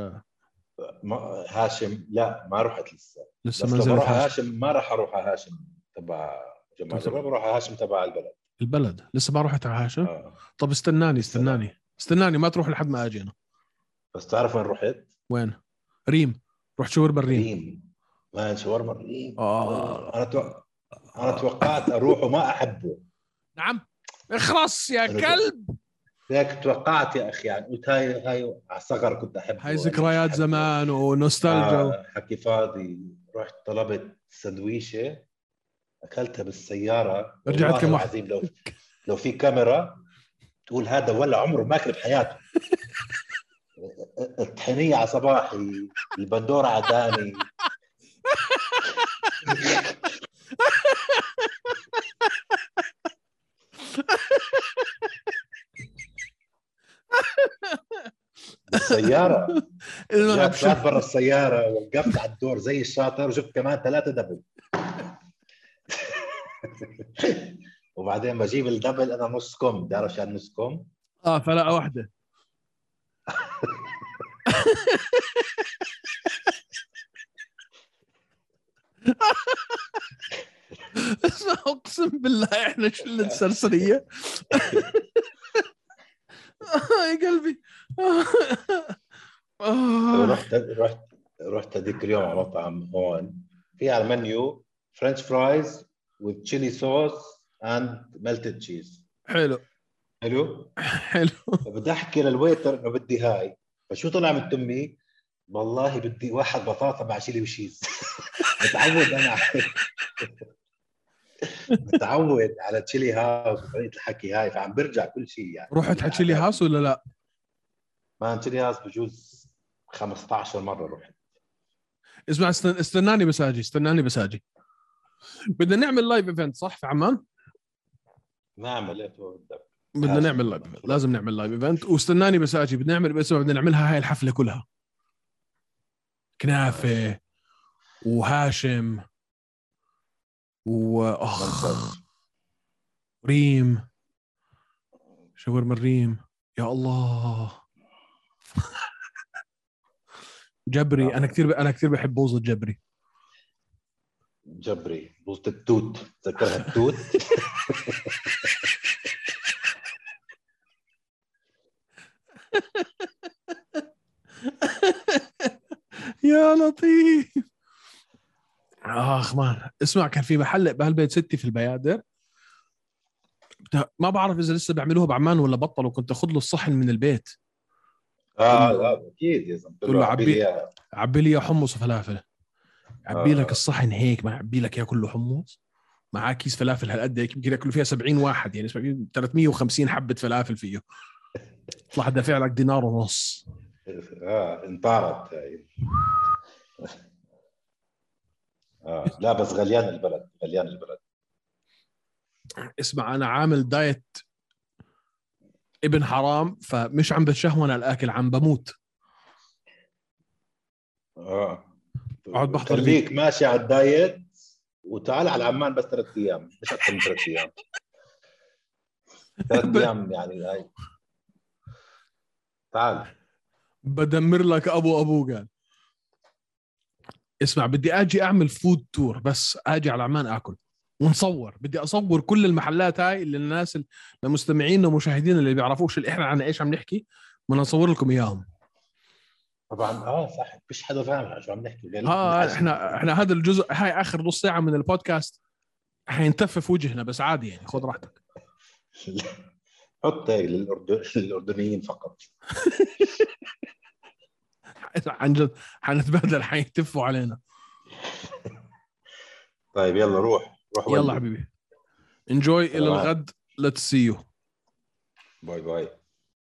ما- هاشم لا ما رحت لسه. لسه بس ما على هاشم. هاشم ما راح أروح على هاشم تبع جمال. جبل بروح على هاشم تبع البلد. البلد. لسه ما رحت على هاشم؟ آه. طب استناني استناني. استناني ما تروح لحد ما أجي أنا. بس تعرف وين رحت؟ وين؟ ريم. رحت شاورما الريم ريم. ما شاورما ريم آه. أنا تو... أنا توقعت أروح وما أحبه. نعم. اخرس يا كلب. هيك توقعت يا أخي يعني قلت هاي هاي على صغر كنت أحبه. هاي ذكريات. زمان ونوستالجيا. آه حكي فاضي رحت طلبت سندويشة أكلتها بالسيارة. رجعت كم واحد. العظيم لو لو في كاميرا تقول هذا ولا عمره ما اكل بحياته. الطحينية على صباحي البندورة على داني. الملعب جات طلعت برا السيارة وقفت على الدور زي الشاطر وجبت كمان ثلاثة دبل. وبعدين بجيب الدبل أنا نص كم بتعرف شو نص كم؟ آه فلقه واحدة. اسمع أقسم بالله إحنا شلة السرسريه آه، يا قلبي. رحت رحت رحت هذيك اليوم على مطعم هون. في على ال menu French fries chili sauce and melted cheese. حلو. حلو؟ حلو. بدي أحكي لل waiter إنه بدي هاي. فشو طلع من تمي؟ والله بدي واحد بطاطا مع chili و cheese متعود أنا على متعود على Chili House وطريقة الحكي هاي فعم برجع كل شيء يعني. رحت حتشي لي هاوس ولا لا؟ ما Chili House بجوز 15 مرة رحت اسمع استن... استناني بس أجي استناني بس أجي. بدنا نعمل live event صح في عمان؟ نعمل إيه بدنا. نعمل live event لازم نعمل live event واستناني بس أجي بدنا نعمل بس بدنا نعملها هاي الحفلة كلها. كنافة وهاشم واخ. ريم. شاورما الريم. يا الله. جبري أنا كثير ب... أنا كثير بحب بوظ الجبري. جبري بوظة التوت. تذكرها التوت؟ يا لطيف. آخ مان اسمع كان في محل بهالبيت ستي في البيادر. ما بعرف إذا لسه بيعملوها بعمان ولا بطلوا كنت أخذ له الصحن من البيت. آه لا أكيد يا زلمة تقول له عبي عبي- لي حمص وفلافل. عبي آه. لك الصحن هيك ما عبي لك اياه كله حمص. معاه كيس فلافل هالقد هيك يمكن ياكلوا فيها 70 واحد يعني اسمع 350 حبة فلافل فيه. طلع دافع لك دينار ونص. آه انطارت هاي. آه. لا بس غليان البلد غليان البلد. اسمع أنا عامل diet ابن حرام فمش عم بتشهون على الأكل عم بموت. آه. اقعد بحضر خليك ماشي على ال diet وتعال على عمان بس ثلاث أيام. مش أكثر من ثلاث أيام. ثلاث أيام يعني هاي. تعال. بدمر لك أبو ابو قال. اسمع بدي آجي أعمل food tour بس آجي على عمان آكل. ونصور. بدي أصور كل المحلات هاي اللي الناس المستمعين ومشاهدين اللي بيعرفوش اللي إحنا عن إيش عم نحكي بدنا نصور لكم إياهم. طبعا آه صح. فيش حدا فاهم شو عم نحكي. بالعزم. إحنا إحنا هذا الجزء هاي آخر نص ساعة من البودكاست حينتف في وجهنا بس عادي يعني خذ راحتك. حط هيك للأردن... للأردنيين فقط. عن جد حنتبهدل حيتفوا علينا. طيب يلا روح. روح يلا. حبيبي enjoy إلى. الغد let's see you bye bye